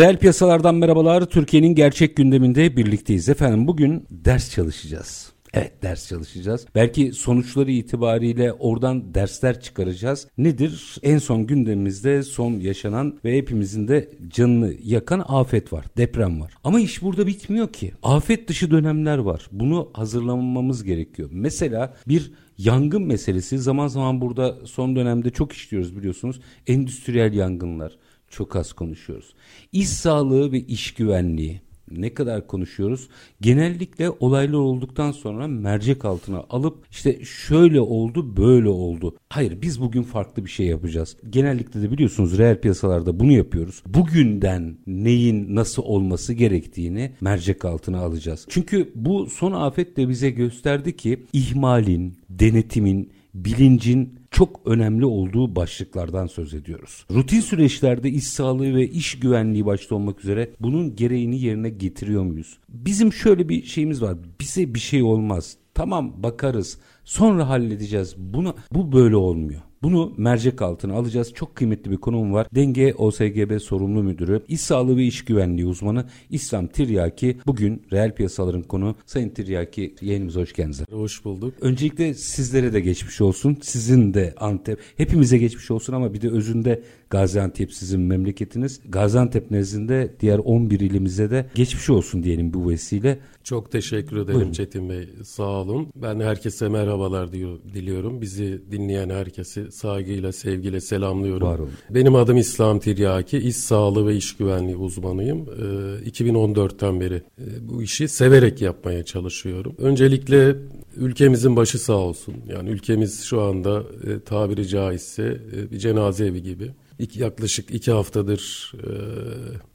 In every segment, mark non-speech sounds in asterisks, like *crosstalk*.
Reel piyasalardan merhabalar. Türkiye'nin gerçek gündeminde birlikteyiz. Efendim bugün ders çalışacağız. Evet ders çalışacağız. Belki sonuçları itibariyle oradan dersler çıkaracağız. Nedir? En son gündemimizde son yaşanan ve hepimizin de canını yakan afet var. Deprem var. Ama iş burada bitmiyor ki. Afet dışı dönemler var. Bunu hazırlamamız gerekiyor. Mesela bir yangın meselesi zaman zaman burada son dönemde çok işliyoruz biliyorsunuz. Endüstriyel yangınlar çok az konuşuyoruz. İş sağlığı ve iş güvenliği ne kadar konuşuyoruz? Genellikle olaylar olduktan sonra mercek altına alıp işte şöyle oldu böyle oldu. Hayır biz bugün farklı bir şey yapacağız. Genellikle de biliyorsunuz reel piyasalarda bunu yapıyoruz. Bugünden neyin nasıl olması gerektiğini mercek altına alacağız. Çünkü bu son afet de bize gösterdi ki ihmalin, denetimin, bilincin çok önemli olduğu başlıklardan söz ediyoruz. Rutin süreçlerde iş sağlığı ve iş güvenliği başta olmak üzere bunun gereğini yerine getiriyor muyuz? Bizim şöyle bir şeyimiz var. Bize bir şey olmaz. Tamam bakarız. Sonra halledeceğiz. Bunu bu böyle olmuyor. Bunu mercek altına alacağız. Çok kıymetli bir konum var. Denge OSGB sorumlu müdürü, iş sağlığı ve iş güvenliği uzmanı İslam Tiryaki. Bugün reel piyasaların konu. Sayın Tiryaki yayınımıza hoş geldiniz. Hoş bulduk. Öncelikle sizlere de geçmiş olsun. Sizin de Antep. Hepimize geçmiş olsun ama bir de özünde Gaziantep sizin memleketiniz. Gaziantep nezdinde diğer 11 ilimize de geçmiş olsun diyelim bu vesile. Çok teşekkür ederim Buyurun. Çetin Bey. Sağ olun. Ben herkese merhabalar diyor, diliyorum. Bizi dinleyen herkesi saygıyla, sevgiyle selamlıyorum. Var olun. Benim adım İslam Tiryaki. İş sağlığı ve iş güvenliği uzmanıyım. Ee, 2014'ten beri e, bu işi severek yapmaya çalışıyorum. Öncelikle ülkemizin başı sağ olsun. Yani ülkemiz şu anda e, tabiri caizse e, bir cenaze evi gibi iki, yaklaşık iki haftadır e,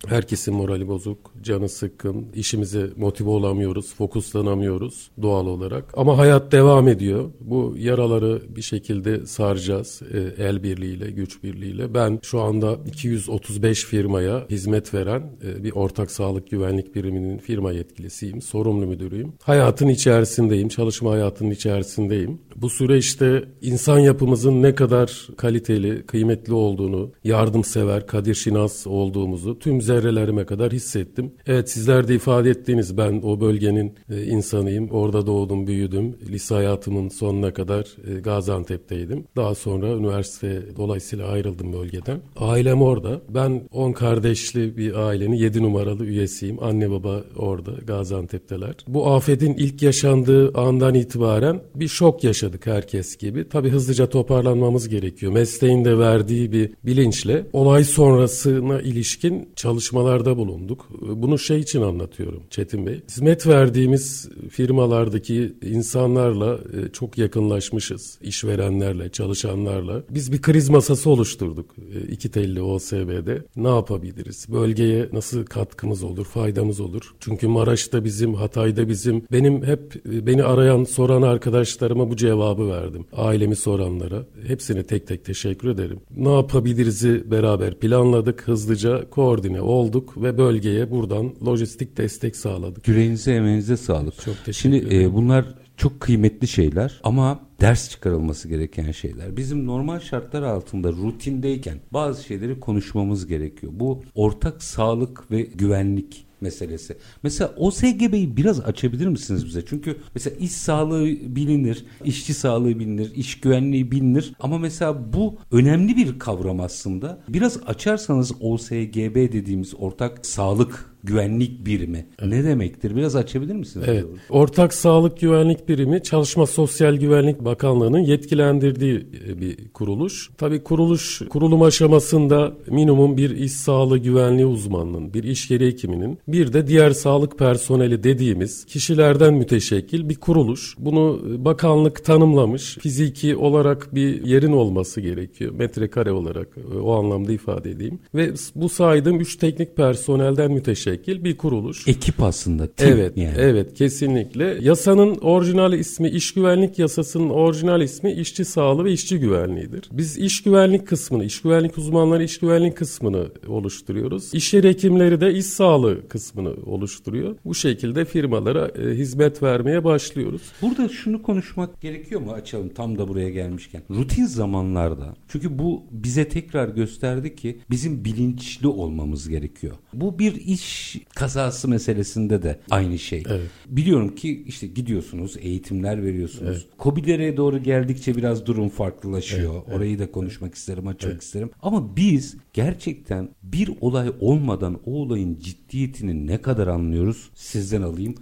herkesin morali bozuk, canı sıkkın, işimize motive olamıyoruz, fokuslanamıyoruz doğal olarak. Ama hayat devam ediyor. Bu yaraları bir şekilde saracağız e, el birliğiyle, güç birliğiyle. Ben şu anda 235 firmaya hizmet veren e, bir ortak sağlık güvenlik biriminin firma yetkilisiyim, sorumlu müdürüyüm. Hayatın içerisindeyim, çalışma hayatının içerisindeyim. Bu süreçte insan yapımızın ne kadar kaliteli, kıymetli olduğunu, yardımsever, kadir şinas olduğumuzu tüm zerrelerime kadar hissettim. Evet sizler de ifade ettiğiniz ben o bölgenin e, insanıyım. Orada doğdum, büyüdüm. Lise hayatımın sonuna kadar e, Gaziantep'teydim. Daha sonra üniversite dolayısıyla ayrıldım bölgeden. Ailem orada. Ben 10 kardeşli bir ailenin 7 numaralı üyesiyim. Anne baba orada Gaziantep'teler. Bu afetin ilk yaşandığı andan itibaren bir şok yaşadık herkes gibi. Tabii hızlıca toparlanmamız gerekiyor. Mesleğin de verdiği bir bilinç bilinçle olay sonrasına ilişkin çalışmalarda bulunduk. Bunu şey için anlatıyorum Çetin Bey. Hizmet verdiğimiz firmalardaki insanlarla e, çok yakınlaşmışız. İşverenlerle, çalışanlarla. Biz bir kriz masası oluşturduk e, iki telli OSB'de. Ne yapabiliriz? Bölgeye nasıl katkımız olur, faydamız olur? Çünkü Maraş'ta bizim, Hatay'da bizim. Benim hep e, beni arayan, soran arkadaşlarıma bu cevabı verdim. Ailemi soranlara. Hepsine tek tek teşekkür ederim. Ne yapabiliriz Bizi beraber planladık, hızlıca koordine olduk ve bölgeye buradan lojistik destek sağladık. Yüreğinize emeğinize sağlık. Çok teşekkür Şimdi, ederim. Şimdi e, bunlar çok kıymetli şeyler ama ders çıkarılması gereken şeyler. Bizim normal şartlar altında rutindeyken bazı şeyleri konuşmamız gerekiyor. Bu ortak sağlık ve güvenlik meselesi. Mesela o SGB'yi biraz açabilir misiniz bize? Çünkü mesela iş sağlığı bilinir, işçi sağlığı bilinir, iş güvenliği bilinir ama mesela bu önemli bir kavram aslında. Biraz açarsanız OSGB dediğimiz ortak sağlık güvenlik birimi ne demektir? Biraz açabilir misiniz? Evet. Ortak Sağlık Güvenlik Birimi Çalışma Sosyal Güvenlik Bakanlığı'nın yetkilendirdiği e, bir kuruluş. Tabii kuruluş kurulum aşamasında minimum bir iş sağlığı güvenliği uzmanının, bir iş yeri hekiminin, bir de diğer sağlık personeli dediğimiz kişilerden müteşekkil bir kuruluş. Bunu bakanlık tanımlamış. Fiziki olarak bir yerin olması gerekiyor. Metrekare olarak e, o anlamda ifade edeyim. Ve bu saydığım üç teknik personelden müteşekkil bir kuruluş. Ekip aslında. Tim evet, yani. evet kesinlikle. Yasanın orijinal ismi, iş güvenlik yasasının orijinal ismi işçi sağlığı ve işçi güvenliğidir. Biz iş güvenlik kısmını, iş güvenlik uzmanları iş güvenlik kısmını oluşturuyoruz. İş yeri hekimleri de iş sağlığı kısmını oluşturuyor. Bu şekilde firmalara e, hizmet vermeye başlıyoruz. Burada şunu konuşmak gerekiyor mu açalım tam da buraya gelmişken. Rutin zamanlarda çünkü bu bize tekrar gösterdi ki bizim bilinçli olmamız gerekiyor. Bu bir iş kazası meselesinde de aynı şey. Evet. Biliyorum ki işte gidiyorsunuz, eğitimler veriyorsunuz. Evet. Kobilere doğru geldikçe biraz durum farklılaşıyor. Evet, Orayı da konuşmak isterim, açmak evet. isterim. Ama biz gerçekten bir olay olmadan o olayın ciddiyetini ne kadar anlıyoruz sizden alayım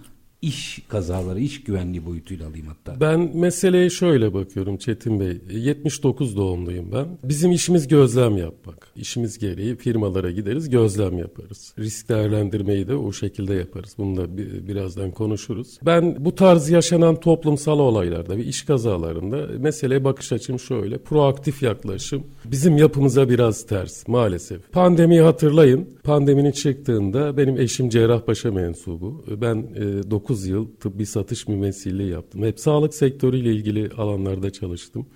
iş kazaları, iş güvenliği boyutuyla alayım hatta. Ben meseleye şöyle bakıyorum Çetin Bey. 79 doğumluyum ben. Bizim işimiz gözlem yapmak. İşimiz gereği firmalara gideriz, gözlem yaparız. Risk değerlendirmeyi de o şekilde yaparız. Bunu da birazdan konuşuruz. Ben bu tarz yaşanan toplumsal olaylarda ve iş kazalarında meseleye bakış açım şöyle. Proaktif yaklaşım bizim yapımıza biraz ters maalesef. Pandemiyi hatırlayın. Pandeminin çıktığında benim eşim Cerrahpaşa mensubu. Ben 9 9 yıl tıbbi satış mümessilliği yaptım. Hep sağlık sektörüyle ilgili alanlarda çalıştım.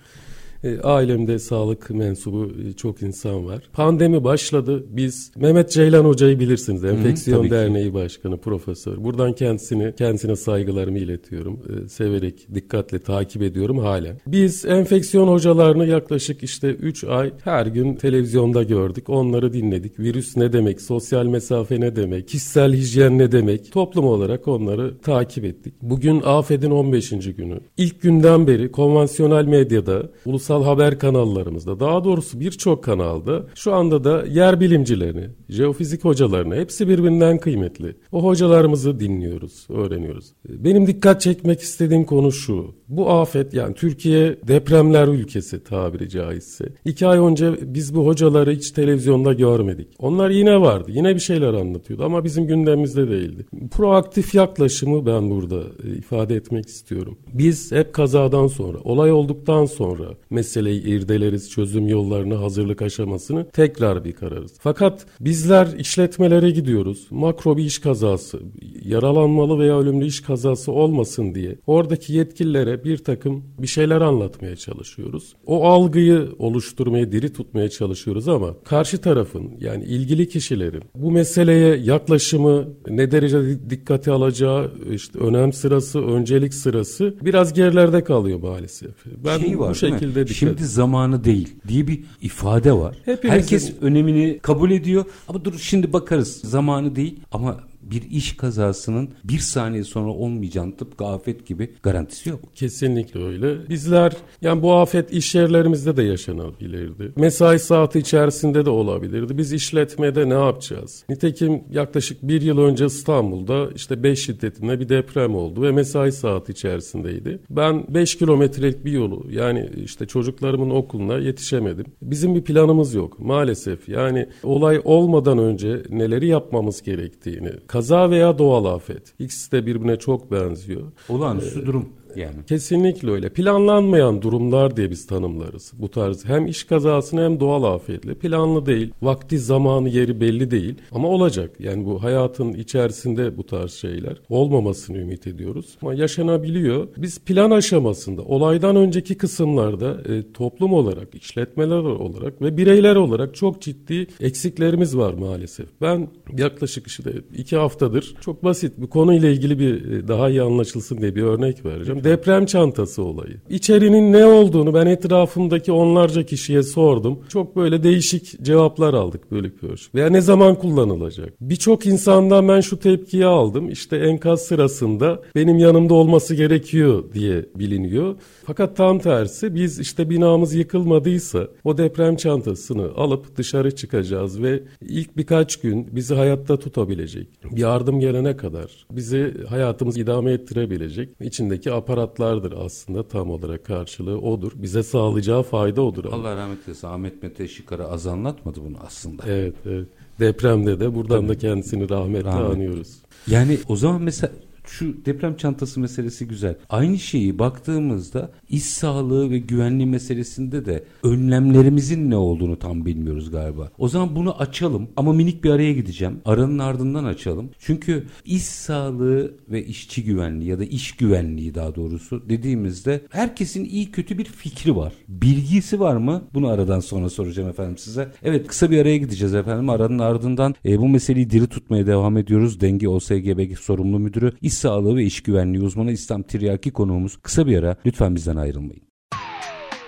E, ailemde sağlık mensubu e, çok insan var. Pandemi başladı. Biz Mehmet Ceylan Hoca'yı bilirsiniz. Enfeksiyon Hı, Derneği ki. Başkanı, profesör. Buradan kendisini kendisine saygılarımı iletiyorum. E, severek, dikkatle takip ediyorum halen. Biz enfeksiyon hocalarını yaklaşık işte 3 ay her gün televizyonda gördük. Onları dinledik. Virüs ne demek? Sosyal mesafe ne demek? Kişisel hijyen ne demek? Toplum olarak onları takip ettik. Bugün afetin 15. günü. İlk günden beri konvansiyonel medyada, ulusal ulusal haber kanallarımızda daha doğrusu birçok kanalda şu anda da yer bilimcilerini, jeofizik hocalarını hepsi birbirinden kıymetli. O hocalarımızı dinliyoruz, öğreniyoruz. Benim dikkat çekmek istediğim konu şu. Bu afet yani Türkiye depremler ülkesi tabiri caizse. İki ay önce biz bu hocaları hiç televizyonda görmedik. Onlar yine vardı. Yine bir şeyler anlatıyordu ama bizim gündemimizde değildi. Proaktif yaklaşımı ben burada e, ifade etmek istiyorum. Biz hep kazadan sonra, olay olduktan sonra meseleyi irdeleriz, çözüm yollarını, hazırlık aşamasını tekrar bir kararız. Fakat bizler işletmelere gidiyoruz. Makro bir iş kazası, yaralanmalı veya ölümlü iş kazası olmasın diye oradaki yetkililere bir takım bir şeyler anlatmaya çalışıyoruz. O algıyı oluşturmaya, diri tutmaya çalışıyoruz ama karşı tarafın yani ilgili kişilerin bu meseleye yaklaşımı ne derece dikkate alacağı, işte önem sırası, öncelik sırası biraz gerilerde kalıyor maalesef. Ben şey var, bu şekilde dikkat Şimdi zamanı değil diye bir ifade var. Hepimizin... Herkes önemini kabul ediyor. Ama dur şimdi bakarız. Zamanı değil ama bir iş kazasının bir saniye sonra olmayacağını tıpkı afet gibi garantisi yok. Kesinlikle öyle. Bizler yani bu afet iş yerlerimizde de yaşanabilirdi. Mesai saati içerisinde de olabilirdi. Biz işletmede ne yapacağız? Nitekim yaklaşık bir yıl önce İstanbul'da işte 5 şiddetinde bir deprem oldu ve mesai saati içerisindeydi. Ben 5 kilometrelik bir yolu yani işte çocuklarımın okuluna yetişemedim. Bizim bir planımız yok maalesef. Yani olay olmadan önce neleri yapmamız gerektiğini, Kaza veya doğal afet. İkisi de birbirine çok benziyor. Olağanüstü ee, durum yani. Kesinlikle öyle. Planlanmayan durumlar diye biz tanımlarız. Bu tarz hem iş kazasını hem doğal afetle planlı değil. Vakti, zamanı, yeri belli değil ama olacak. Yani bu hayatın içerisinde bu tarz şeyler olmamasını ümit ediyoruz. Ama yaşanabiliyor. Biz plan aşamasında olaydan önceki kısımlarda e, toplum olarak, işletmeler olarak ve bireyler olarak çok ciddi eksiklerimiz var maalesef. Ben yaklaşık işte iki haftadır çok basit bir konuyla ilgili bir e, daha iyi anlaşılsın diye bir örnek vereceğim. Deprem çantası olayı. İçerinin ne olduğunu ben etrafımdaki onlarca kişiye sordum. Çok böyle değişik cevaplar aldık bölük pörç. Veya ne zaman kullanılacak? Birçok insandan ben şu tepkiyi aldım. İşte enkaz sırasında benim yanımda olması gerekiyor diye biliniyor. Fakat tam tersi biz işte binamız yıkılmadıysa o deprem çantasını alıp dışarı çıkacağız ve ilk birkaç gün bizi hayatta tutabilecek. Yardım gelene kadar bizi hayatımız idame ettirebilecek içindeki aparatlardır aslında tam olarak karşılığı odur. Bize sağlayacağı fayda odur. Allah rahmet eylesin Ahmet Mete Şikar'a az anlatmadı bunu aslında. Evet, evet. Depremde de buradan Tabii. da kendisini rahmetle Rahmet. anıyoruz. Yani o zaman mesela şu deprem çantası meselesi güzel. Aynı şeyi baktığımızda iş sağlığı ve güvenliği meselesinde de önlemlerimizin ne olduğunu tam bilmiyoruz galiba. O zaman bunu açalım ama minik bir araya gideceğim. Aranın ardından açalım. Çünkü iş sağlığı ve işçi güvenliği ya da iş güvenliği daha doğrusu dediğimizde herkesin iyi kötü bir fikri var. Bilgisi var mı? Bunu aradan sonra soracağım efendim size. Evet kısa bir araya gideceğiz efendim. Aranın ardından e, bu meseleyi diri tutmaya devam ediyoruz. Denge OSGB sorumlu müdürü, iş sağlığı ve iş güvenliği uzmanı İslam Tiryaki konuğumuz. Kısa bir ara lütfen bizden ayrılmayın.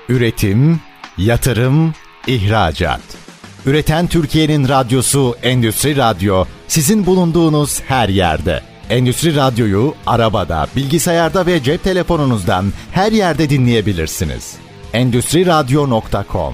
Üretim, yatırım, ihracat. Üreten Türkiye'nin radyosu Endüstri Radyo sizin bulunduğunuz her yerde. Endüstri Radyo'yu arabada, bilgisayarda ve cep telefonunuzdan her yerde dinleyebilirsiniz. Endüstri Radyo.com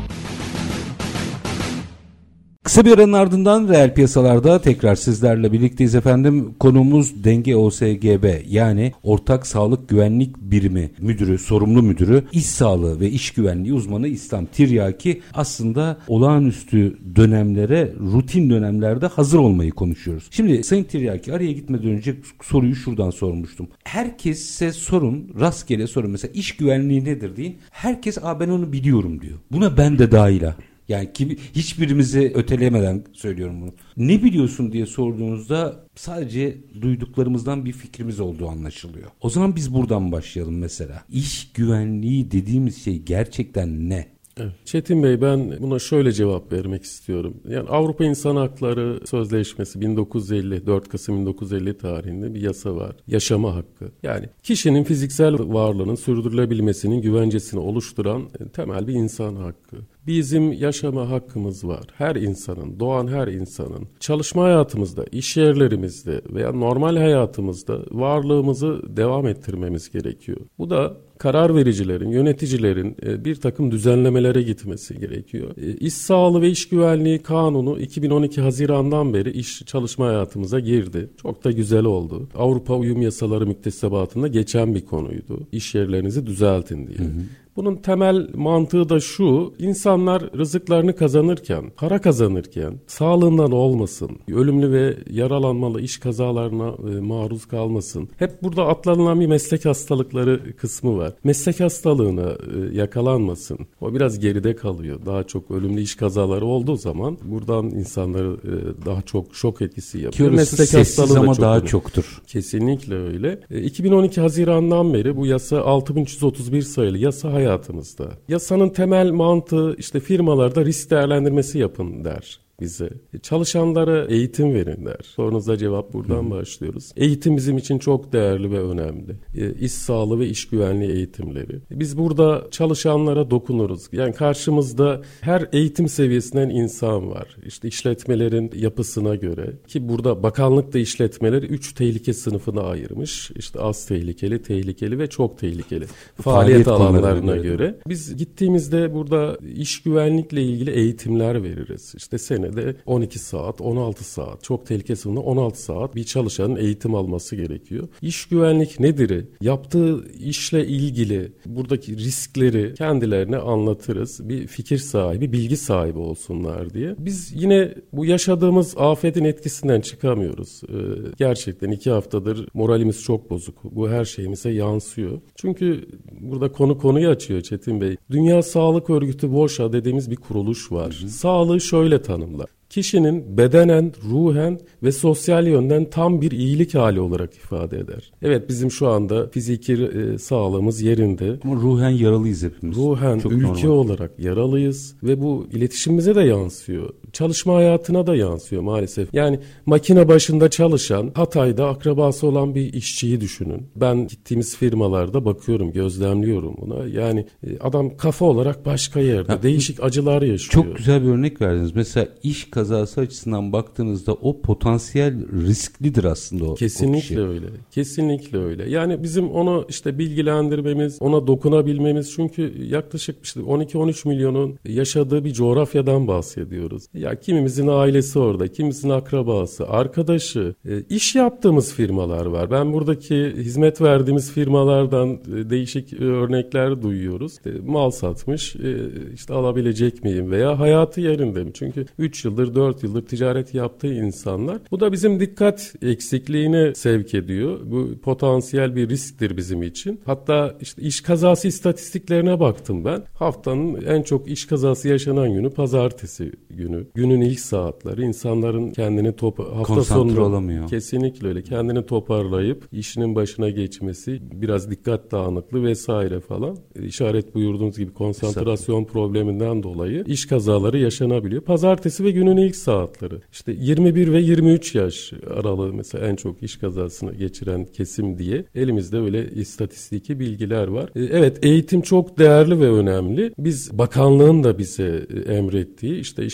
Kısa bir aranın ardından reel piyasalarda tekrar sizlerle birlikteyiz efendim. Konuğumuz Denge OSGB yani Ortak Sağlık Güvenlik Birimi Müdürü, sorumlu müdürü, iş sağlığı ve iş güvenliği uzmanı İslam Tiryaki aslında olağanüstü dönemlere, rutin dönemlerde hazır olmayı konuşuyoruz. Şimdi Sayın Tiryaki araya gitmeden önce soruyu şuradan sormuştum. Herkese sorun, rastgele sorun. Mesela iş güvenliği nedir deyin. Herkes Aa, ben onu biliyorum diyor. Buna ben de dahil yani kim, hiçbirimizi ötelemeden söylüyorum bunu. Ne biliyorsun diye sorduğunuzda sadece duyduklarımızdan bir fikrimiz olduğu anlaşılıyor. O zaman biz buradan başlayalım mesela. İş güvenliği dediğimiz şey gerçekten ne? Çetin Bey ben buna şöyle cevap vermek istiyorum. Yani Avrupa İnsan Hakları Sözleşmesi 1950 4 Kasım 1950 tarihinde bir yasa var. Yaşama hakkı. Yani kişinin fiziksel varlığının sürdürülebilmesinin güvencesini oluşturan temel bir insan hakkı. Bizim yaşama hakkımız var. Her insanın, doğan her insanın çalışma hayatımızda, iş yerlerimizde veya normal hayatımızda varlığımızı devam ettirmemiz gerekiyor. Bu da karar vericilerin, yöneticilerin e, bir takım düzenlemelere gitmesi gerekiyor. E, iş sağlığı ve iş güvenliği kanunu 2012 Haziran'dan beri iş çalışma hayatımıza girdi. Çok da güzel oldu. Avrupa uyum yasaları müktesebatında geçen bir konuydu. İş yerlerinizi düzeltin diye. Hı hı. Bunun temel mantığı da şu, insanlar rızıklarını kazanırken, para kazanırken sağlığından olmasın, ölümlü ve yaralanmalı iş kazalarına e, maruz kalmasın. Hep burada atlanılan bir meslek hastalıkları kısmı var. Meslek hastalığına e, yakalanmasın. O biraz geride kalıyor. Daha çok ölümlü iş kazaları olduğu zaman buradan insanları e, daha çok şok etkisi yapıyor. Ki meslek hastalığı ama çok daha önemli. çoktur. Kesinlikle öyle. E, 2012 Haziran'dan beri bu yasa 6331 sayılı yasa hayat hayatımızda. Yasanın temel mantığı işte firmalarda risk değerlendirmesi yapın der bize. Çalışanlara eğitim verin der. Sorunuza cevap buradan Hı. başlıyoruz. Eğitim bizim için çok değerli ve önemli. E, iş sağlığı ve iş güvenliği eğitimleri. Biz burada çalışanlara dokunuruz. Yani karşımızda her eğitim seviyesinden insan var. İşte işletmelerin yapısına göre ki burada bakanlık da işletmeleri 3 tehlike sınıfına ayırmış. İşte az tehlikeli, tehlikeli ve çok tehlikeli. Faaliyet, Faaliyet alanlarına göre. göre. Biz gittiğimizde burada iş güvenlikle ilgili eğitimler veririz. İşte sene senede 12 saat, 16 saat, çok tehlike sınırında 16 saat bir çalışanın eğitim alması gerekiyor. İş güvenlik nedir? Yaptığı işle ilgili buradaki riskleri kendilerine anlatırız. Bir fikir sahibi, bilgi sahibi olsunlar diye. Biz yine bu yaşadığımız afetin etkisinden çıkamıyoruz. Ee, gerçekten iki haftadır moralimiz çok bozuk. Bu her şeyimize yansıyor. Çünkü burada konu konuyu açıyor Çetin Bey. Dünya Sağlık Örgütü WOSHA dediğimiz bir kuruluş var. Hı hı. Sağlığı şöyle tanımlar kişinin bedenen, ruhen ve sosyal yönden tam bir iyilik hali olarak ifade eder. Evet bizim şu anda fiziki e, sağlığımız yerinde. Ama ruhen yaralıyız hepimiz. Ruhen Çok ülke normal. olarak yaralıyız ve bu iletişimimize de yansıyor. Çalışma hayatına da yansıyor maalesef. Yani makine başında çalışan, Hatay'da akrabası olan bir işçiyi düşünün. Ben gittiğimiz firmalarda bakıyorum, gözlemliyorum buna. Yani e, adam kafa olarak başka yerde. Ya, değişik acılar yaşıyor. Çok güzel bir örnek verdiniz. Mesela iş kazası açısından baktığınızda o potansiyel risklidir aslında o. Kesinlikle o kişi. öyle. Kesinlikle öyle. Yani bizim onu işte bilgilendirmemiz, ona dokunabilmemiz çünkü yaklaşık işte 12-13 milyonun yaşadığı bir coğrafyadan bahsediyoruz. Ya kimimizin ailesi orada, kimimizin akrabası, arkadaşı, e, iş yaptığımız firmalar var. Ben buradaki hizmet verdiğimiz firmalardan e, değişik örnekler duyuyoruz. İşte mal satmış, e, işte alabilecek miyim veya hayatı yerinde mi? Çünkü 3 yıldır, 4 yıldır ticaret yaptığı insanlar. Bu da bizim dikkat eksikliğine sevk ediyor. Bu potansiyel bir risktir bizim için. Hatta işte iş kazası istatistiklerine baktım ben. Haftanın en çok iş kazası yaşanan günü pazartesi günü. Günün ilk saatleri insanların kendini top hafta sonu olamıyor. Kesinlikle öyle. Kendini toparlayıp işinin başına geçmesi, biraz dikkat dağınıklığı vesaire falan. işaret buyurduğunuz gibi konsantrasyon probleminden dolayı iş kazaları yaşanabiliyor. Pazartesi ve günün ilk saatleri. İşte 21 ve 23 yaş aralığı mesela en çok iş kazasını geçiren kesim diye elimizde öyle istatistiki bilgiler var. E, evet eğitim çok değerli ve önemli. Biz bakanlığın da bize e, emrettiği işte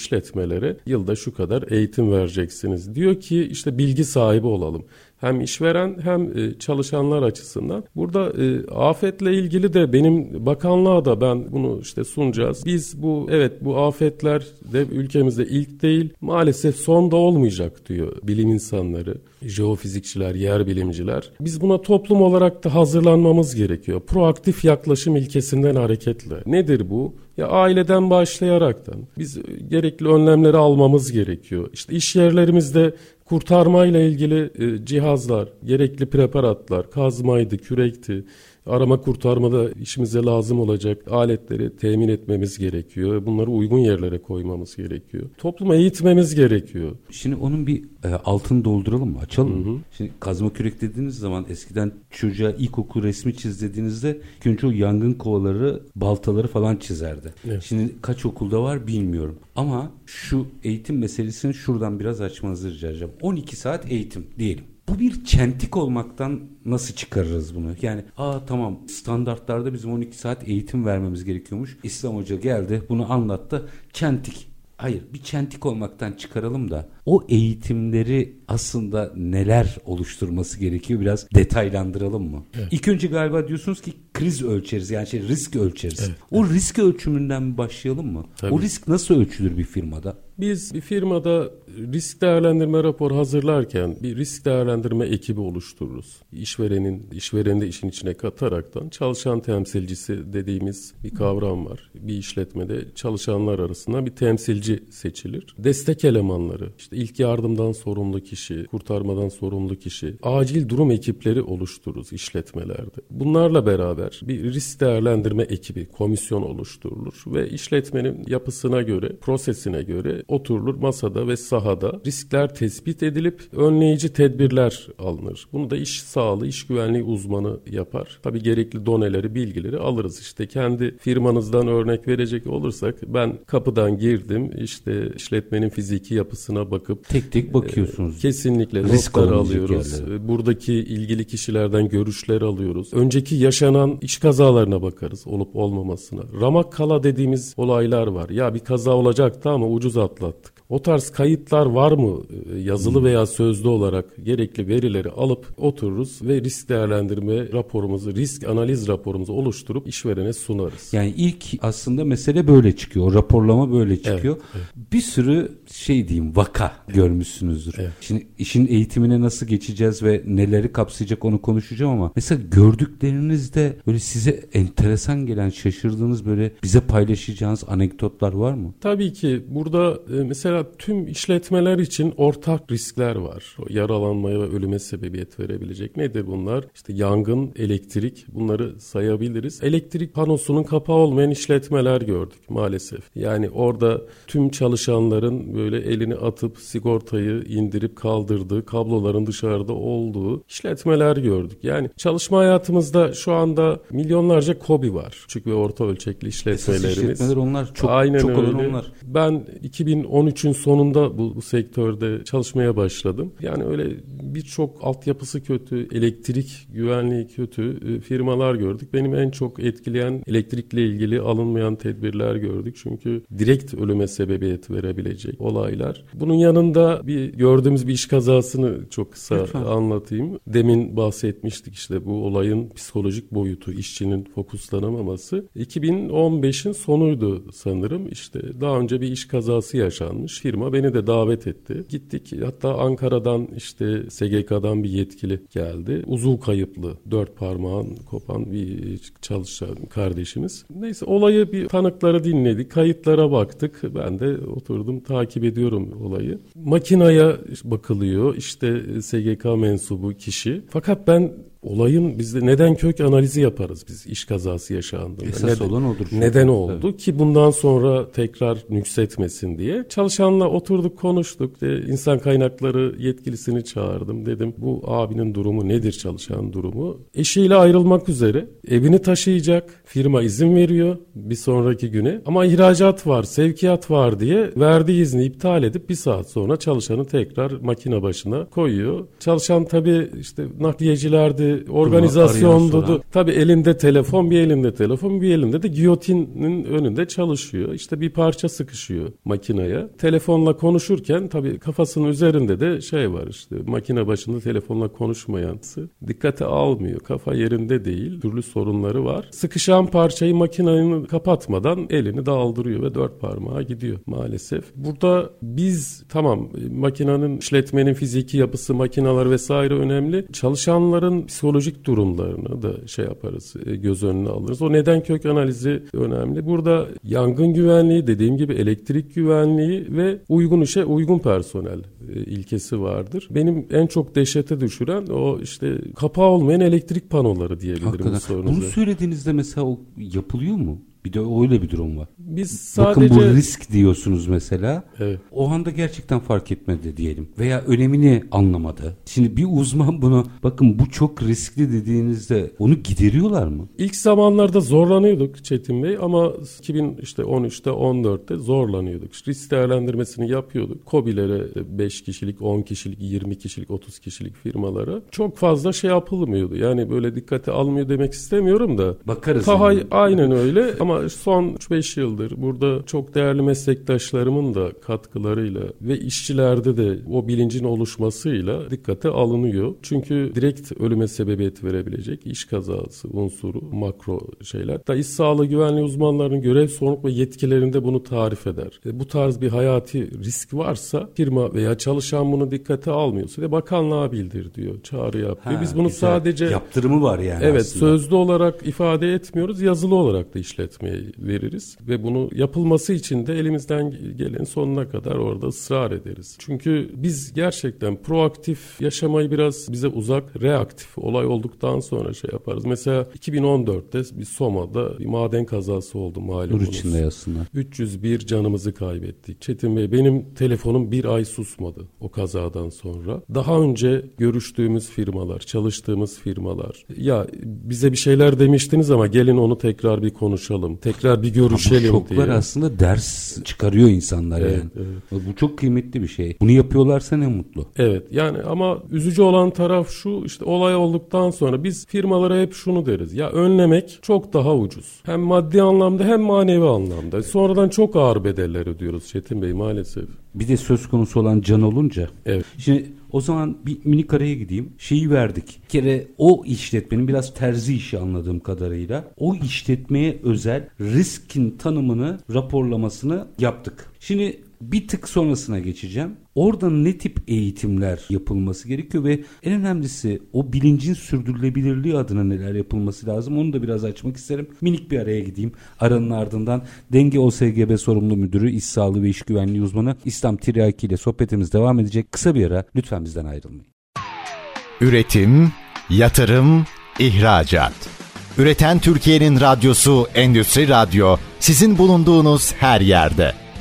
işletmelere yılda şu kadar eğitim vereceksiniz. Diyor ki işte bilgi sahibi olalım hem işveren hem e, çalışanlar açısından. Burada e, afetle ilgili de benim bakanlığa da ben bunu işte sunacağız. Biz bu evet bu afetler de ülkemizde ilk değil maalesef son da olmayacak diyor bilim insanları, jeofizikçiler, yer bilimciler. Biz buna toplum olarak da hazırlanmamız gerekiyor. Proaktif yaklaşım ilkesinden hareketle. Nedir bu? Ya aileden başlayaraktan biz gerekli önlemleri almamız gerekiyor. İşte iş yerlerimizde kurtarmayla ilgili e, cihazlar, gerekli preparatlar, kazmaydı, kürekti, arama kurtarmada işimize lazım olacak aletleri temin etmemiz gerekiyor. Bunları uygun yerlere koymamız gerekiyor. Toplumu eğitmemiz gerekiyor. Şimdi onun bir e, altını dolduralım mı? Açalım mı? Şimdi kazma kürek dediğiniz zaman eskiden çocuğa ilkokul resmi çiz dediğinizde önce o yangın kovaları, baltaları falan çizerdi. Evet. Şimdi kaç okulda var bilmiyorum. Ama şu eğitim meselesini şuradan biraz açmanızı rica edeceğim. 12 saat eğitim diyelim. Bu bir çentik olmaktan nasıl çıkarırız bunu? Yani aa tamam standartlarda bizim 12 saat eğitim vermemiz gerekiyormuş. İslam Hoca geldi bunu anlattı. Çentik. Hayır bir çentik olmaktan çıkaralım da o eğitimleri aslında neler oluşturması gerekiyor biraz detaylandıralım mı? Evet. İlk önce galiba diyorsunuz ki kriz ölçeriz yani şey risk ölçeriz. Evet, o evet. risk ölçümünden başlayalım mı? Tabii. O risk nasıl ölçülür bir firmada? Biz bir firmada risk değerlendirme raporu hazırlarken bir risk değerlendirme ekibi oluştururuz. İşverenin, işvereni de işin içine kataraktan çalışan temsilcisi dediğimiz bir kavram var. Bir işletmede çalışanlar arasında bir temsilci seçilir. Destek elemanları, işte ilk yardımdan sorumlu kişi, kurtarmadan sorumlu kişi, acil durum ekipleri oluştururuz işletmelerde. Bunlarla beraber bir risk değerlendirme ekibi, komisyon oluşturulur ve işletmenin yapısına göre, prosesine göre oturulur masada ve sahada riskler tespit edilip önleyici tedbirler alınır. Bunu da iş sağlığı, iş güvenliği uzmanı yapar. Tabi gerekli doneleri, bilgileri alırız. İşte kendi firmanızdan örnek verecek olursak ben kapıdan girdim işte işletmenin fiziki yapısına bakıp tek tek bakıyorsunuz. E, kesinlikle Risk notları alıyoruz. Yerleri. Buradaki ilgili kişilerden görüşler alıyoruz. Önceki yaşanan iş kazalarına bakarız olup olmamasına. Ramak kala dediğimiz olaylar var. Ya bir kaza olacaktı ama ucuz at atlattık. O tarz kayıtlar var mı e, yazılı veya sözlü olarak gerekli verileri alıp otururuz ve risk değerlendirme raporumuzu, risk analiz raporumuzu oluşturup işverene sunarız. Yani ilk aslında mesele böyle çıkıyor. Raporlama böyle çıkıyor. Evet, evet. Bir sürü şey diyeyim vaka evet. görmüşsünüzdür. Evet. Şimdi işin eğitimine nasıl geçeceğiz ve neleri kapsayacak onu konuşacağım ama mesela gördüklerinizde böyle size enteresan gelen şaşırdığınız böyle bize paylaşacağınız anekdotlar var mı? Tabii ki burada e, mesela tüm işletmeler için ortak riskler var. Yaralanmaya ve ölüme sebebiyet verebilecek. Nedir bunlar? İşte yangın, elektrik bunları sayabiliriz. Elektrik panosunun kapağı olmayan işletmeler gördük maalesef. Yani orada tüm çalışanların böyle elini atıp sigortayı indirip kaldırdığı, kabloların dışarıda olduğu işletmeler gördük. Yani çalışma hayatımızda şu anda milyonlarca kobi var. Küçük ve orta ölçekli işletmelerimiz. Esas işletmeler onlar. Çok, Aynen çok öyle. onlar. Ben 2013'ün sonunda bu, bu sektörde çalışmaya başladım. Yani öyle birçok altyapısı kötü, elektrik güvenliği kötü e, firmalar gördük. Benim en çok etkileyen elektrikle ilgili alınmayan tedbirler gördük. Çünkü direkt ölüme sebebiyet verebilecek olaylar. Bunun yanında bir gördüğümüz bir iş kazasını çok kısa Lütfen. anlatayım. Demin bahsetmiştik işte bu olayın psikolojik boyutu, işçinin fokuslanamaması. 2015'in sonuydu sanırım. İşte daha önce bir iş kazası yaşanmış. Firma beni de davet etti. Gittik hatta Ankara'dan işte SGK'dan bir yetkili geldi. Uzuv kayıplı, dört parmağın kopan bir çalışan kardeşimiz. Neyse olayı bir tanıkları dinledik, kayıtlara baktık. Ben de oturdum takip ediyorum olayı. Makinaya bakılıyor işte SGK mensubu kişi. Fakat ben olayın bizde neden kök analizi yaparız biz iş kazası yaşandığında. Esas neden, olan odur. Neden oldu evet. ki bundan sonra tekrar nüksetmesin diye. Çalışanla oturduk konuştuk. De, insan kaynakları yetkilisini çağırdım. Dedim bu abinin durumu nedir çalışan durumu? Eşiyle ayrılmak üzere evini taşıyacak. Firma izin veriyor bir sonraki güne. Ama ihracat var, sevkiyat var diye verdiği izni iptal edip bir saat sonra çalışanı tekrar makine başına koyuyor. Çalışan tabii işte nakliyecilerde organizasyondu. Tabii elinde telefon, bir elinde telefon, bir elinde de giyotinin önünde çalışıyor. İşte bir parça sıkışıyor makineye. Telefonla konuşurken tabii kafasının üzerinde de şey var işte makine başında telefonla konuşmayansı dikkate almıyor. Kafa yerinde değil. Türlü sorunları var. Sıkışan parçayı makinenin kapatmadan elini daldırıyor ve dört parmağa gidiyor maalesef. Burada biz tamam makinenin işletmenin fiziki yapısı, makineler vesaire önemli. Çalışanların psikolojik durumlarını da şey yaparız, e, göz önüne alırız. O neden kök analizi önemli. Burada yangın güvenliği, dediğim gibi elektrik güvenliği ve uygun işe uygun personel e, ilkesi vardır. Benim en çok dehşete düşüren o işte kapağı olmayan elektrik panoları diyebilirim Hakikaten. Bunu söylediğinizde mesela o yapılıyor mu? Bir de öyle bir durum var. Biz sadece... Bakın bu risk diyorsunuz mesela. Evet. O anda gerçekten fark etmedi diyelim. Veya önemini anlamadı. Şimdi bir uzman bunu bakın bu çok riskli dediğinizde onu gideriyorlar mı? İlk zamanlarda zorlanıyorduk Çetin Bey ama 2000 işte 13'te 14'te zorlanıyorduk. Risk değerlendirmesini yapıyorduk. KOBİ'lere 5 kişilik, 10 kişilik, 20 kişilik, 30 kişilik firmalara çok fazla şey yapılmıyordu. Yani böyle dikkate almıyor demek istemiyorum da. Bakarız. Tahay yani. aynen öyle ama ama son 3-5 yıldır burada çok değerli meslektaşlarımın da katkılarıyla ve işçilerde de o bilincin oluşmasıyla dikkate alınıyor. Çünkü direkt ölüme sebebiyet verebilecek iş kazası unsuru, makro şeyler. Da iş sağlığı güvenliği uzmanlarının görev sorumluluk ve yetkilerinde bunu tarif eder. E, bu tarz bir hayati risk varsa firma veya çalışan bunu dikkate almıyorsa ve bakanlığa bildir diyor, çağrı yapıyor. Ha, Biz bunu güzel. sadece yaptırımı var yani Evet, aslında. sözlü olarak ifade etmiyoruz, yazılı olarak da işletmeye veririz ve bunu yapılması için de elimizden gelen sonuna kadar orada ısrar ederiz. Çünkü biz gerçekten proaktif yaşamayı biraz bize uzak, reaktif olay olduktan sonra şey yaparız. Mesela 2014'te bir Soma'da bir maden kazası oldu malumunuz. Nur içinde yazsınlar. 301 canımızı kaybettik. Çetin Bey benim telefonum bir ay susmadı o kazadan sonra. Daha önce görüştüğümüz firmalar, çalıştığımız firmalar ya bize bir şeyler demiştiniz ama gelin onu tekrar bir konuşalım tekrar bir görüşelim Ama bu şoklar diye. aslında ders çıkarıyor insanlar evet, yani. Evet. Bu çok kıymetli bir şey. Bunu yapıyorlarsa ne mutlu. Evet yani ama üzücü olan taraf şu işte olay olduktan sonra biz firmalara hep şunu deriz. Ya önlemek çok daha ucuz. Hem maddi anlamda hem manevi anlamda. Sonradan çok ağır bedeller ödüyoruz Çetin Bey maalesef. Bir de söz konusu olan can olunca. Evet. Şimdi o zaman bir minik araya gideyim. Şeyi verdik. Bir kere o işletmenin biraz terzi işi anladığım kadarıyla o işletmeye özel riskin tanımını, raporlamasını yaptık. Şimdi bir tık sonrasına geçeceğim. Orada ne tip eğitimler yapılması gerekiyor ve en önemlisi o bilincin sürdürülebilirliği adına neler yapılması lazım onu da biraz açmak isterim. Minik bir araya gideyim. Aranın ardından Denge OSGB sorumlu müdürü, iş sağlığı ve iş güvenliği uzmanı İslam Tiryaki ile sohbetimiz devam edecek. Kısa bir ara lütfen bizden ayrılmayın. Üretim, yatırım, ihracat. Üreten Türkiye'nin radyosu Endüstri Radyo sizin bulunduğunuz her yerde.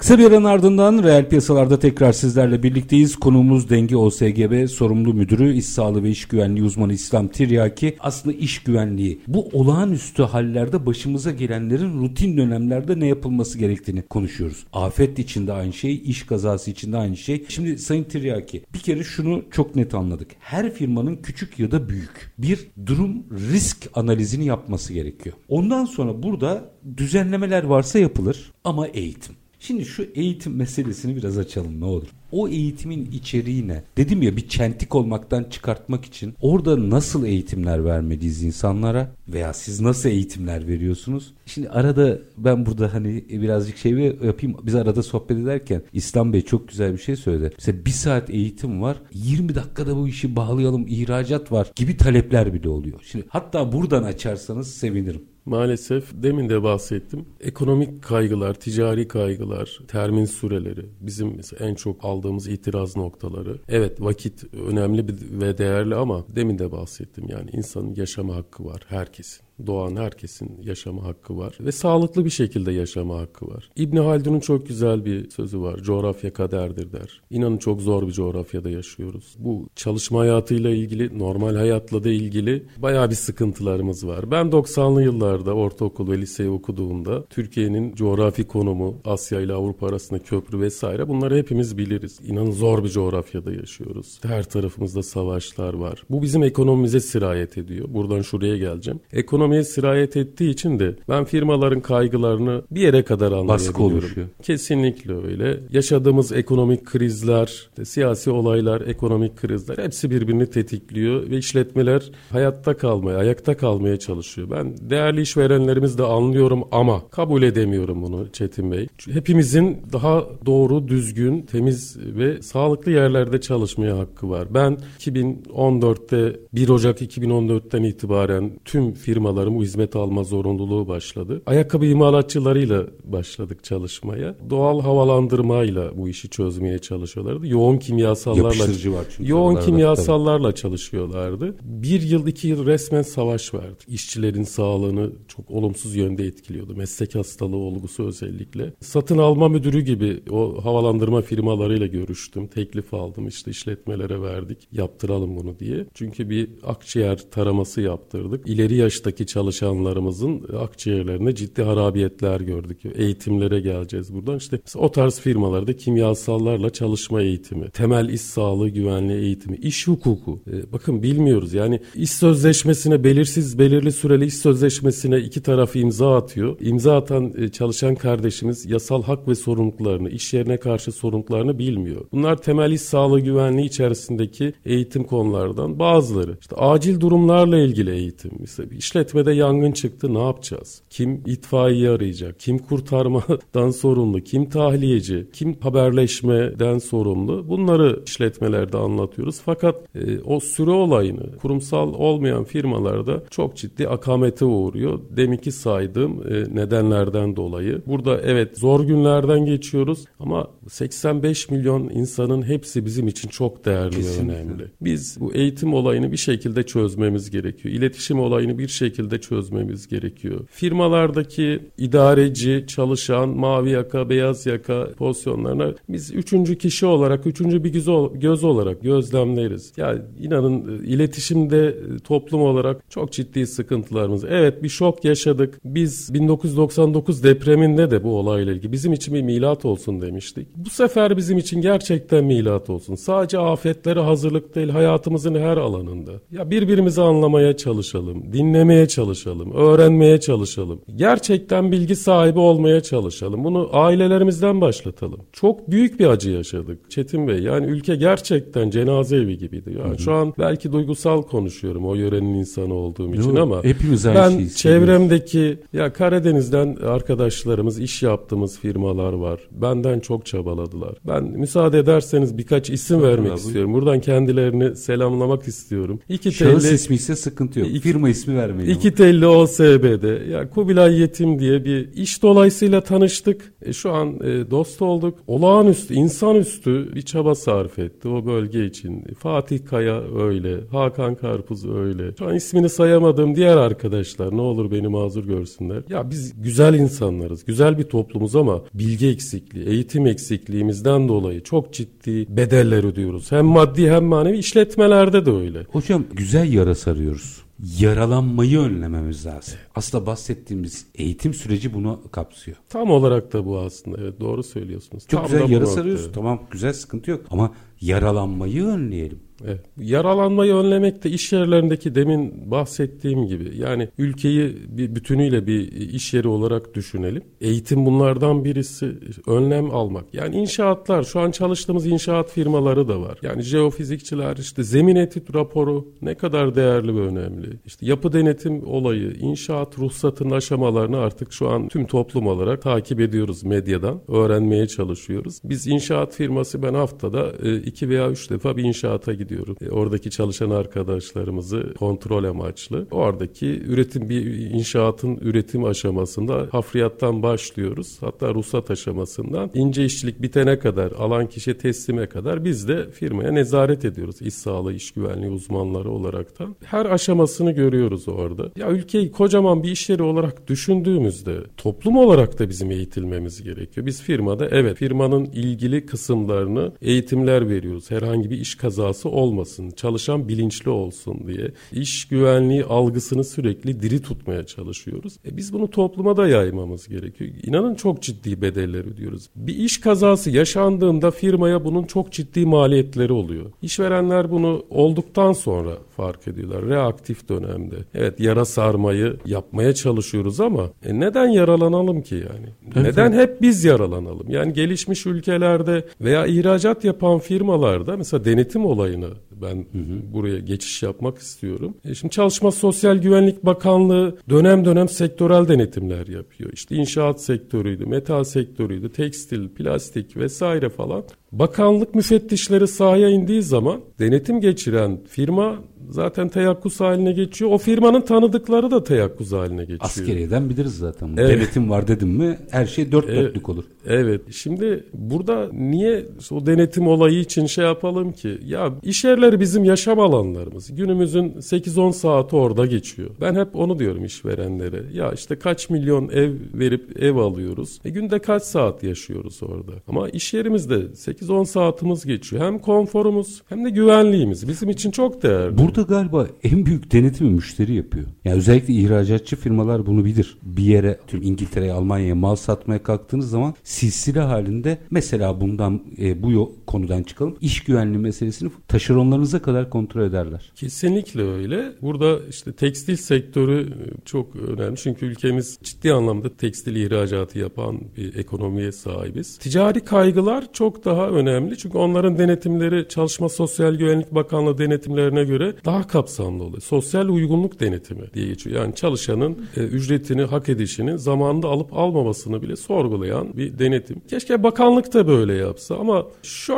Kısa bir aranın ardından reel piyasalarda tekrar sizlerle birlikteyiz. Konuğumuz Denge OSGB sorumlu müdürü, iş sağlığı ve iş güvenliği uzmanı İslam Tiryaki. Aslında iş güvenliği bu olağanüstü hallerde başımıza gelenlerin rutin dönemlerde ne yapılması gerektiğini konuşuyoruz. Afet içinde aynı şey, iş kazası içinde aynı şey. Şimdi Sayın Tiryaki bir kere şunu çok net anladık. Her firmanın küçük ya da büyük bir durum risk analizini yapması gerekiyor. Ondan sonra burada düzenlemeler varsa yapılır ama eğitim. Şimdi şu eğitim meselesini biraz açalım ne olur. O eğitimin içeriği ne? Dedim ya bir çentik olmaktan çıkartmak için orada nasıl eğitimler vermeliyiz insanlara veya siz nasıl eğitimler veriyorsunuz? Şimdi arada ben burada hani birazcık şey yapayım. Biz arada sohbet ederken İslam Bey çok güzel bir şey söyledi. Mesela bir saat eğitim var. 20 dakikada bu işi bağlayalım. ihracat var gibi talepler bile oluyor. Şimdi hatta buradan açarsanız sevinirim. Maalesef demin de bahsettim. Ekonomik kaygılar, ticari kaygılar, termin süreleri bizim en çok aldığımız itiraz noktaları. Evet vakit önemli ve değerli ama demin de bahsettim yani insanın yaşama hakkı var herkesin doğan herkesin yaşama hakkı var ve sağlıklı bir şekilde yaşama hakkı var. İbn Haldun'un çok güzel bir sözü var. Coğrafya kaderdir der. İnanın çok zor bir coğrafyada yaşıyoruz. Bu çalışma hayatıyla ilgili, normal hayatla da ilgili bayağı bir sıkıntılarımız var. Ben 90'lı yıllarda ortaokul ve liseyi okuduğumda Türkiye'nin coğrafi konumu, Asya ile Avrupa arasında köprü vesaire bunları hepimiz biliriz. İnanın zor bir coğrafyada yaşıyoruz. Her tarafımızda savaşlar var. Bu bizim ekonomimize sirayet ediyor. Buradan şuraya geleceğim. Ekonomi ekonomiye sirayet ettiği için de ben firmaların kaygılarını bir yere kadar anlayabiliyorum. Kesinlikle öyle. Yaşadığımız ekonomik krizler, siyasi olaylar, ekonomik krizler hepsi birbirini tetikliyor ve işletmeler hayatta kalmaya, ayakta kalmaya çalışıyor. Ben değerli işverenlerimiz de anlıyorum ama kabul edemiyorum bunu Çetin Bey. Hepimizin daha doğru, düzgün, temiz ve sağlıklı yerlerde çalışmaya hakkı var. Ben 2014'te 1 Ocak 2014'ten itibaren tüm firmalar firmaların bu hizmet alma zorunluluğu başladı. Ayakkabı imalatçılarıyla başladık çalışmaya. Doğal havalandırmayla bu işi çözmeye çalışıyorlardı. Yoğun kimyasallarla var çünkü yoğun kimyasallarla tabii. çalışıyorlardı. Bir yıl iki yıl resmen savaş verdi. İşçilerin sağlığını çok olumsuz yönde etkiliyordu. Meslek hastalığı olgusu özellikle. Satın alma müdürü gibi o havalandırma firmalarıyla görüştüm. Teklif aldım işte işletmelere verdik. Yaptıralım bunu diye. Çünkü bir akciğer taraması yaptırdık. İleri yaştaki çalışanlarımızın akciğerlerinde ciddi harabiyetler gördük. Eğitimlere geleceğiz buradan. İşte o tarz firmalarda kimyasallarla çalışma eğitimi, temel iş sağlığı güvenliği eğitimi, iş hukuku. E, bakın bilmiyoruz. Yani iş sözleşmesine belirsiz belirli süreli iş sözleşmesine iki tarafı imza atıyor. İmza atan e, çalışan kardeşimiz yasal hak ve sorumluluklarını, iş yerine karşı sorumluluklarını bilmiyor. Bunlar temel iş sağlığı güvenliği içerisindeki eğitim konulardan bazıları. İşte acil durumlarla ilgili eğitim. Mesela işletme işletmede yangın çıktı ne yapacağız? Kim itfaiye arayacak? Kim kurtarmadan *laughs* sorumlu? Kim tahliyeci? Kim haberleşmeden sorumlu? Bunları işletmelerde anlatıyoruz. Fakat e, o süre olayını kurumsal olmayan firmalarda çok ciddi akamete uğruyor. Deminki saydığım e, nedenlerden dolayı. Burada evet zor günlerden geçiyoruz ama 85 milyon insanın hepsi bizim için çok değerli Kesinlikle. ve önemli. Biz bu eğitim olayını bir şekilde çözmemiz gerekiyor. İletişim olayını bir şekilde şekilde çözmemiz gerekiyor. Firmalardaki idareci, çalışan, mavi yaka, beyaz yaka pozisyonlarına biz üçüncü kişi olarak, üçüncü bir göz, olarak gözlemleriz. Yani inanın iletişimde toplum olarak çok ciddi sıkıntılarımız. Evet bir şok yaşadık. Biz 1999 depreminde de bu olayla ilgili bizim için bir milat olsun demiştik. Bu sefer bizim için gerçekten milat olsun. Sadece afetlere hazırlık değil hayatımızın her alanında. Ya birbirimizi anlamaya çalışalım, dinlemeye çalışalım, öğrenmeye çalışalım. Gerçekten bilgi sahibi olmaya çalışalım. Bunu ailelerimizden başlatalım. Çok büyük bir acı yaşadık Çetin Bey. Yani ülke gerçekten cenaze evi gibiydi. Yani şu an belki duygusal konuşuyorum o yörenin insanı olduğum için Yok, ama hepimiz aynı ben şeyi çevremdeki ya Karadeniz'den arkadaşlarımız, iş yaptığımız firmalar var. Benden çok çabaladılar. Ben müsaade ederseniz birkaç isim vermek abi. istiyorum. Buradan kendilerini selamlamak istiyorum. İki Şahıs telli- ismi ise sıkıntı yok. İki- Firma ismi vermeyin. İki telli OSB'de ya Kubilay Yetim diye bir iş dolayısıyla tanıştık. E, şu an e, dost olduk. Olağanüstü, insanüstü bir çaba sarf etti o bölge için. Fatih Kaya öyle, Hakan Karpuz öyle. Şu an ismini sayamadığım diğer arkadaşlar ne olur beni mazur görsünler. Ya biz güzel insanlarız, güzel bir toplumuz ama bilgi eksikliği, eğitim eksikliğimizden dolayı çok ciddi bedeller ödüyoruz. Hem maddi hem manevi işletmelerde de öyle. Hocam güzel yara sarıyoruz. Yaralanmayı önlememiz lazım. Aslında bahsettiğimiz eğitim süreci bunu kapsıyor. Tam olarak da bu aslında. Evet doğru söylüyorsunuz. Çok Tam güzel yara nokta. sarıyoruz. Tamam güzel sıkıntı yok. Ama yaralanmayı önleyelim. Evet. Yaralanmayı önlemek de iş yerlerindeki demin bahsettiğim gibi. Yani ülkeyi bir bütünüyle bir iş yeri olarak düşünelim. Eğitim bunlardan birisi. Önlem almak. Yani inşaatlar şu an çalıştığımız inşaat firmaları da var. Yani jeofizikçiler işte zemin etüt raporu ne kadar değerli ve önemli. İşte yapı denetim olayı, inşaat ruhsatının aşamalarını artık şu an tüm toplum olarak takip ediyoruz medyadan. Öğrenmeye çalışıyoruz. Biz inşaat firması ben haftada e, iki veya üç defa bir inşaata gidiyorum. E, Oradaki çalışan arkadaşlarımızı kontrol amaçlı. Oradaki üretim bir inşaatın üretim aşamasında hafriyattan başlıyoruz. Hatta ruhsat aşamasından ince işçilik bitene kadar alan kişi teslime kadar biz de firmaya nezaret ediyoruz. İş sağlığı, iş güvenliği uzmanları olaraktan. Her aşamasını görüyoruz orada. Ya ülkeyi kocaman bir iş yeri olarak düşündüğümüzde toplum olarak da bizim eğitilmemiz gerekiyor. Biz firmada evet firmanın ilgili kısımlarını eğitimler veriyoruz. Herhangi bir iş kazası olmasın, çalışan bilinçli olsun diye. İş güvenliği algısını sürekli diri tutmaya çalışıyoruz. E biz bunu topluma da yaymamız gerekiyor. İnanın çok ciddi bedeller ödüyoruz. Bir iş kazası yaşandığında firmaya bunun çok ciddi maliyetleri oluyor. İşverenler bunu olduktan sonra fark ediyorlar. Reaktif dönemde. Evet yara sarmayı yapmaya çalışıyoruz ama e neden yaralanalım ki yani? neden hep biz yaralanalım? Yani gelişmiş ülkelerde veya ihracat yapan firmalarda mesela denetim olayını ben buraya geçiş yapmak istiyorum. E şimdi Çalışma Sosyal Güvenlik Bakanlığı dönem dönem sektörel denetimler yapıyor. İşte inşaat sektörüydü, metal sektörüydü, tekstil, plastik vesaire falan. Bakanlık müfettişleri sahaya indiği zaman denetim geçiren firma zaten teyakkuz haline geçiyor. O firmanın tanıdıkları da teyakkuz haline geçiyor. Askeriyeden biliriz zaten. Evet. Denetim var dedim mi her şey dört Evet. dörtlük olur. Evet. Şimdi burada niye o denetim olayı için şey yapalım ki? Ya iş yerleri bizim yaşam alanlarımız. Günümüzün 8-10 saati orada geçiyor. Ben hep onu diyorum işverenlere. Ya işte kaç milyon ev verip ev alıyoruz. E günde kaç saat yaşıyoruz orada? Ama iş yerimizde 8-10 saatimiz geçiyor. Hem konforumuz hem de güvenliğimiz bizim için çok değerli. Burada galiba en büyük denetimi müşteri yapıyor. Yani özellikle ihracatçı firmalar bunu bilir. Bir yere tüm İngiltere'ye, Almanya'ya mal satmaya kalktığınız zaman silsile halinde mesela bundan e, bu yo- konudan çıkalım. İş güvenliği meselesini taşeronlarınıza kadar kontrol ederler. Kesinlikle öyle. Burada işte tekstil sektörü e, çok önemli. Çünkü ülkemiz ciddi anlamda tekstil ihracatı yapan bir ekonomiye sahibiz. Ticari kaygılar çok daha önemli. Çünkü onların denetimleri Çalışma Sosyal Güvenlik Bakanlığı denetimlerine göre daha kapsamlı oluyor. Sosyal uygunluk denetimi diye geçiyor. Yani çalışanın e, ücretini, hak edişini zamanında alıp almamasını bile sorgulayan bir denetim. Keşke bakanlık da böyle yapsa ama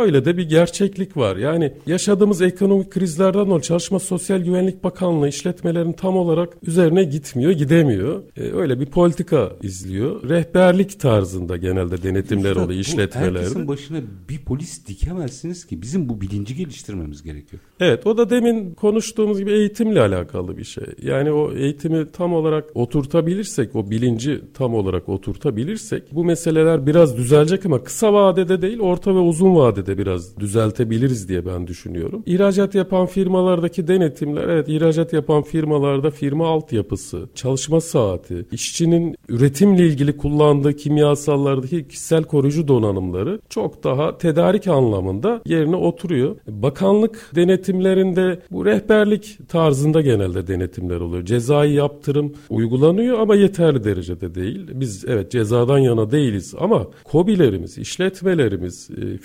şöyle de bir gerçeklik var. Yani yaşadığımız ekonomik krizlerden dolayı Çalışma Sosyal Güvenlik Bakanlığı işletmelerin tam olarak üzerine gitmiyor, gidemiyor. E, öyle bir politika izliyor. Rehberlik tarzında genelde denetimler Üstad, oluyor işletmelerde. Herkesin başına bir polis dikemezsiniz ki. Bizim bu bilinci geliştirmemiz gerekiyor. Evet o da demin konuştuğumuz gibi eğitimle alakalı bir şey. Yani o eğitimi tam olarak oturtabilirsek, o bilinci tam olarak oturtabilirsek bu meseleler biraz düzelecek ama kısa vadede değil orta ve uzun vadede de biraz düzeltebiliriz diye ben düşünüyorum. İhracat yapan firmalardaki denetimler evet ihracat yapan firmalarda firma altyapısı, çalışma saati, işçinin üretimle ilgili kullandığı kimyasallardaki kişisel koruyucu donanımları çok daha tedarik anlamında yerine oturuyor. Bakanlık denetimlerinde bu rehberlik tarzında genelde denetimler oluyor. Cezai yaptırım uygulanıyor ama yeterli derecede değil. Biz evet cezadan yana değiliz ama kobilerimiz, işletmelerimiz e,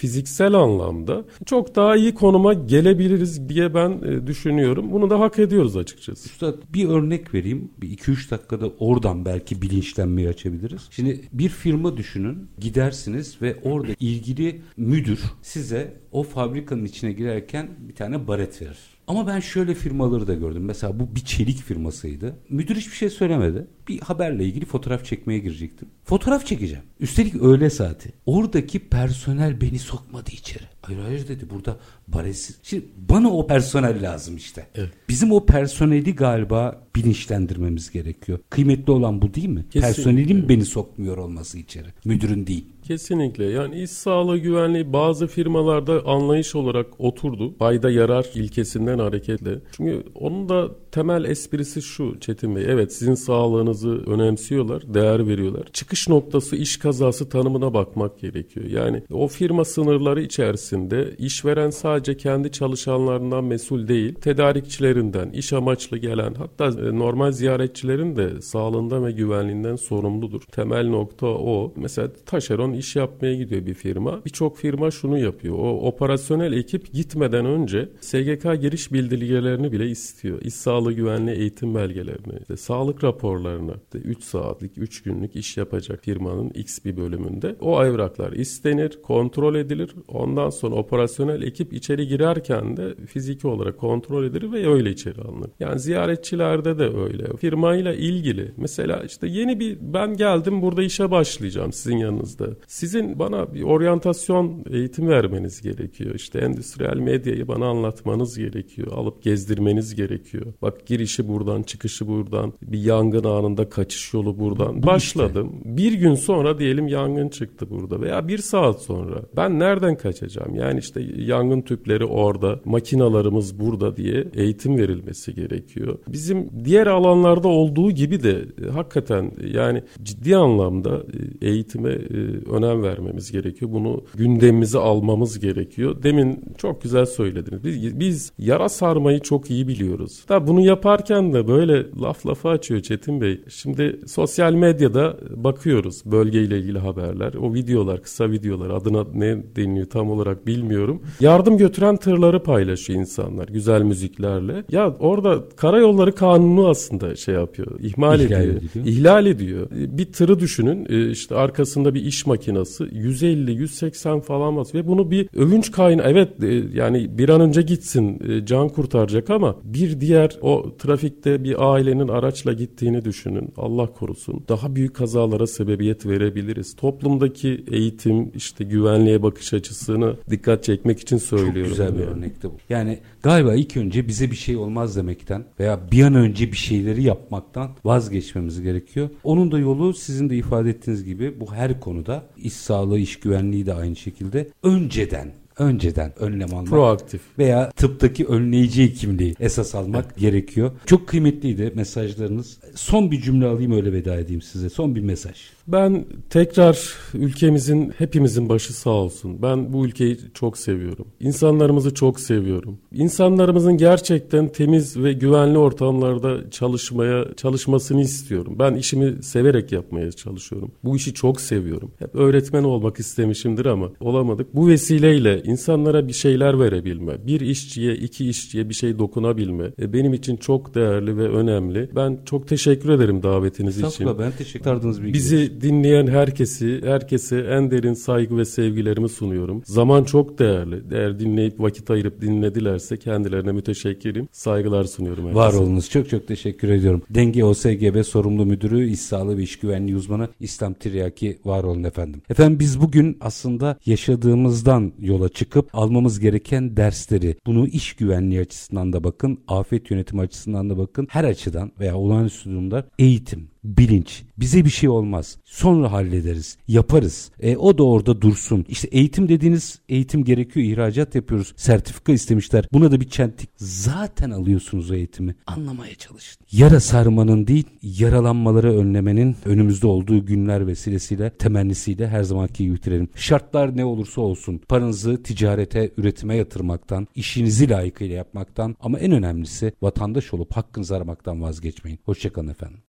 anlamda çok daha iyi konuma gelebiliriz diye ben e, düşünüyorum. Bunu da hak ediyoruz açıkçası. Üstad bir örnek vereyim. Bir 2-3 dakikada oradan belki bilinçlenmeyi açabiliriz. Şimdi bir firma düşünün. Gidersiniz ve orada ilgili müdür size o fabrikanın içine girerken bir tane baret verir. Ama ben şöyle firmaları da gördüm. Mesela bu bir çelik firmasıydı. Müdür hiçbir şey söylemedi. Bir haberle ilgili fotoğraf çekmeye girecektim. Fotoğraf çekeceğim. Üstelik öğle saati. Oradaki personel beni sokmadı içeri. Hayır hayır dedi burada baresiz. Şimdi bana o personel lazım işte. Evet. Bizim o personeli galiba bilinçlendirmemiz gerekiyor. Kıymetli olan bu değil mi? Kesinlikle. Personelin beni sokmuyor olması içeri. Müdürün değil. Kesinlikle. Yani iş sağlığı güvenliği bazı firmalarda anlayış olarak oturdu. Fayda yarar ilkesinden hareketle. Çünkü onun da temel esprisi şu Çetin Bey. Evet sizin sağlığınızı önemsiyorlar, değer veriyorlar. Çıkış noktası iş kazası tanımına bakmak gerekiyor. Yani o firma sınırları içerisinde işveren sadece kendi çalışanlarından mesul değil, tedarikçilerinden, iş amaçlı gelen hatta e, normal ziyaretçilerin de sağlığından ve güvenliğinden sorumludur. Temel nokta o. Mesela taşeron iş yapmaya gidiyor bir firma. Birçok firma şunu yapıyor. O operasyonel ekip gitmeden önce SGK giriş bildirgelerini bile istiyor. İş sağlığı güvenliği eğitim belgelerini, işte sağlık raporlarını, işte 3 saatlik, 3 günlük iş yapacak firmanın X bir bölümünde o evraklar istenir, kontrol edilir. Ondan sonra operasyonel ekip içeri girerken de fiziki olarak kontrol edilir ve öyle içeri alınır. Yani ziyaretçilerde de öyle. Firmayla ilgili mesela işte yeni bir ben geldim burada işe başlayacağım sizin yanınızda. Sizin bana bir oryantasyon eğitim vermeniz gerekiyor. İşte endüstriyel medyayı bana anlatmanız gerekiyor. Alıp gezdirmeniz gerekiyor. Bak girişi buradan, çıkışı buradan. Bir yangın anında kaçış yolu buradan. Bu Başladım. Bir gün sonra diyelim yangın çıktı burada veya bir saat sonra. Ben nereden kaçacağım? Yani işte yangın tüpleri orada, makinalarımız burada diye eğitim verilmesi gerekiyor. Bizim diğer alanlarda olduğu gibi de e, hakikaten yani ciddi anlamda e, eğitime e, önem vermemiz gerekiyor. Bunu gündemimize almamız gerekiyor. Demin çok güzel söylediniz. Biz, biz yara sarmayı çok iyi biliyoruz. Da bunu yaparken de böyle laf lafa açıyor Çetin Bey. Şimdi sosyal medyada bakıyoruz bölgeyle ilgili haberler. O videolar, kısa videolar adına ne deniyor tam olarak bilmiyorum. Yardım götüren tırları paylaşıyor insanlar güzel müziklerle. Ya orada karayolları kanunu aslında şey yapıyor. ihmal İhlal ediyor. ediyor. İhlal ediyor. Bir tırı düşünün. E, işte arkasında bir iş makinası 150-180 falan bas ve bunu bir övünç kaynağı evet e, yani bir an önce gitsin e, can kurtaracak ama bir diğer o trafikte bir ailenin araçla gittiğini düşünün. Allah korusun. Daha büyük kazalara sebebiyet verebiliriz. Toplumdaki eğitim işte güvenliğe bakış açısını dikkat çekmek için söylüyorum. Çok güzel bir yani. örnekti bu. Yani galiba ilk önce bize bir şey olmaz demekten veya bir an önce bir şeyleri yapmaktan vazgeçmemiz gerekiyor. Onun da yolu sizin de ifade ettiğiniz gibi bu her konuda iş sağlığı, iş güvenliği de aynı şekilde önceden önceden önlem almak proaktif veya tıptaki önleyici hekimliği esas almak evet. gerekiyor. Çok kıymetliydi mesajlarınız. Son bir cümle alayım öyle veda edeyim size. Son bir mesaj. Ben tekrar ülkemizin hepimizin başı sağ olsun. Ben bu ülkeyi çok seviyorum. İnsanlarımızı çok seviyorum. İnsanlarımızın gerçekten temiz ve güvenli ortamlarda çalışmaya çalışmasını istiyorum. Ben işimi severek yapmaya çalışıyorum. Bu işi çok seviyorum. Hep öğretmen olmak istemişimdir ama olamadık. Bu vesileyle insanlara bir şeyler verebilme, bir işçiye, iki işçiye bir şey dokunabilme e, benim için çok değerli ve önemli. Ben çok teşekkür ederim davetiniz için. ben teşekkür ederim. Bizi dinleyen herkesi, herkese en derin saygı ve sevgilerimi sunuyorum. Zaman çok değerli. Eğer dinleyip vakit ayırıp dinledilerse kendilerine müteşekkirim. Saygılar sunuyorum herkese. Var olunuz. Çok çok teşekkür ediyorum. Denge OSGB sorumlu müdürü, iş sağlığı ve iş güvenliği uzmanı İslam Tiryaki var olun efendim. Efendim biz bugün aslında yaşadığımızdan yola çıkıp almamız gereken dersleri, bunu iş güvenliği açısından da bakın, afet yönetimi açısından da bakın, her açıdan veya olağanüstü durumda eğitim, bilinç. Bize bir şey olmaz. Sonra hallederiz. Yaparız. E, o da orada dursun. İşte eğitim dediğiniz eğitim gerekiyor. ihracat yapıyoruz. Sertifika istemişler. Buna da bir çentik. Zaten alıyorsunuz o eğitimi. Anlamaya çalışın. Yara sarmanın değil yaralanmaları önlemenin önümüzde olduğu günler vesilesiyle temennisiyle her zamanki gibi bitirelim. Şartlar ne olursa olsun paranızı ticarete, üretime yatırmaktan, işinizi layıkıyla yapmaktan ama en önemlisi vatandaş olup hakkınızı aramaktan vazgeçmeyin. Hoşçakalın efendim.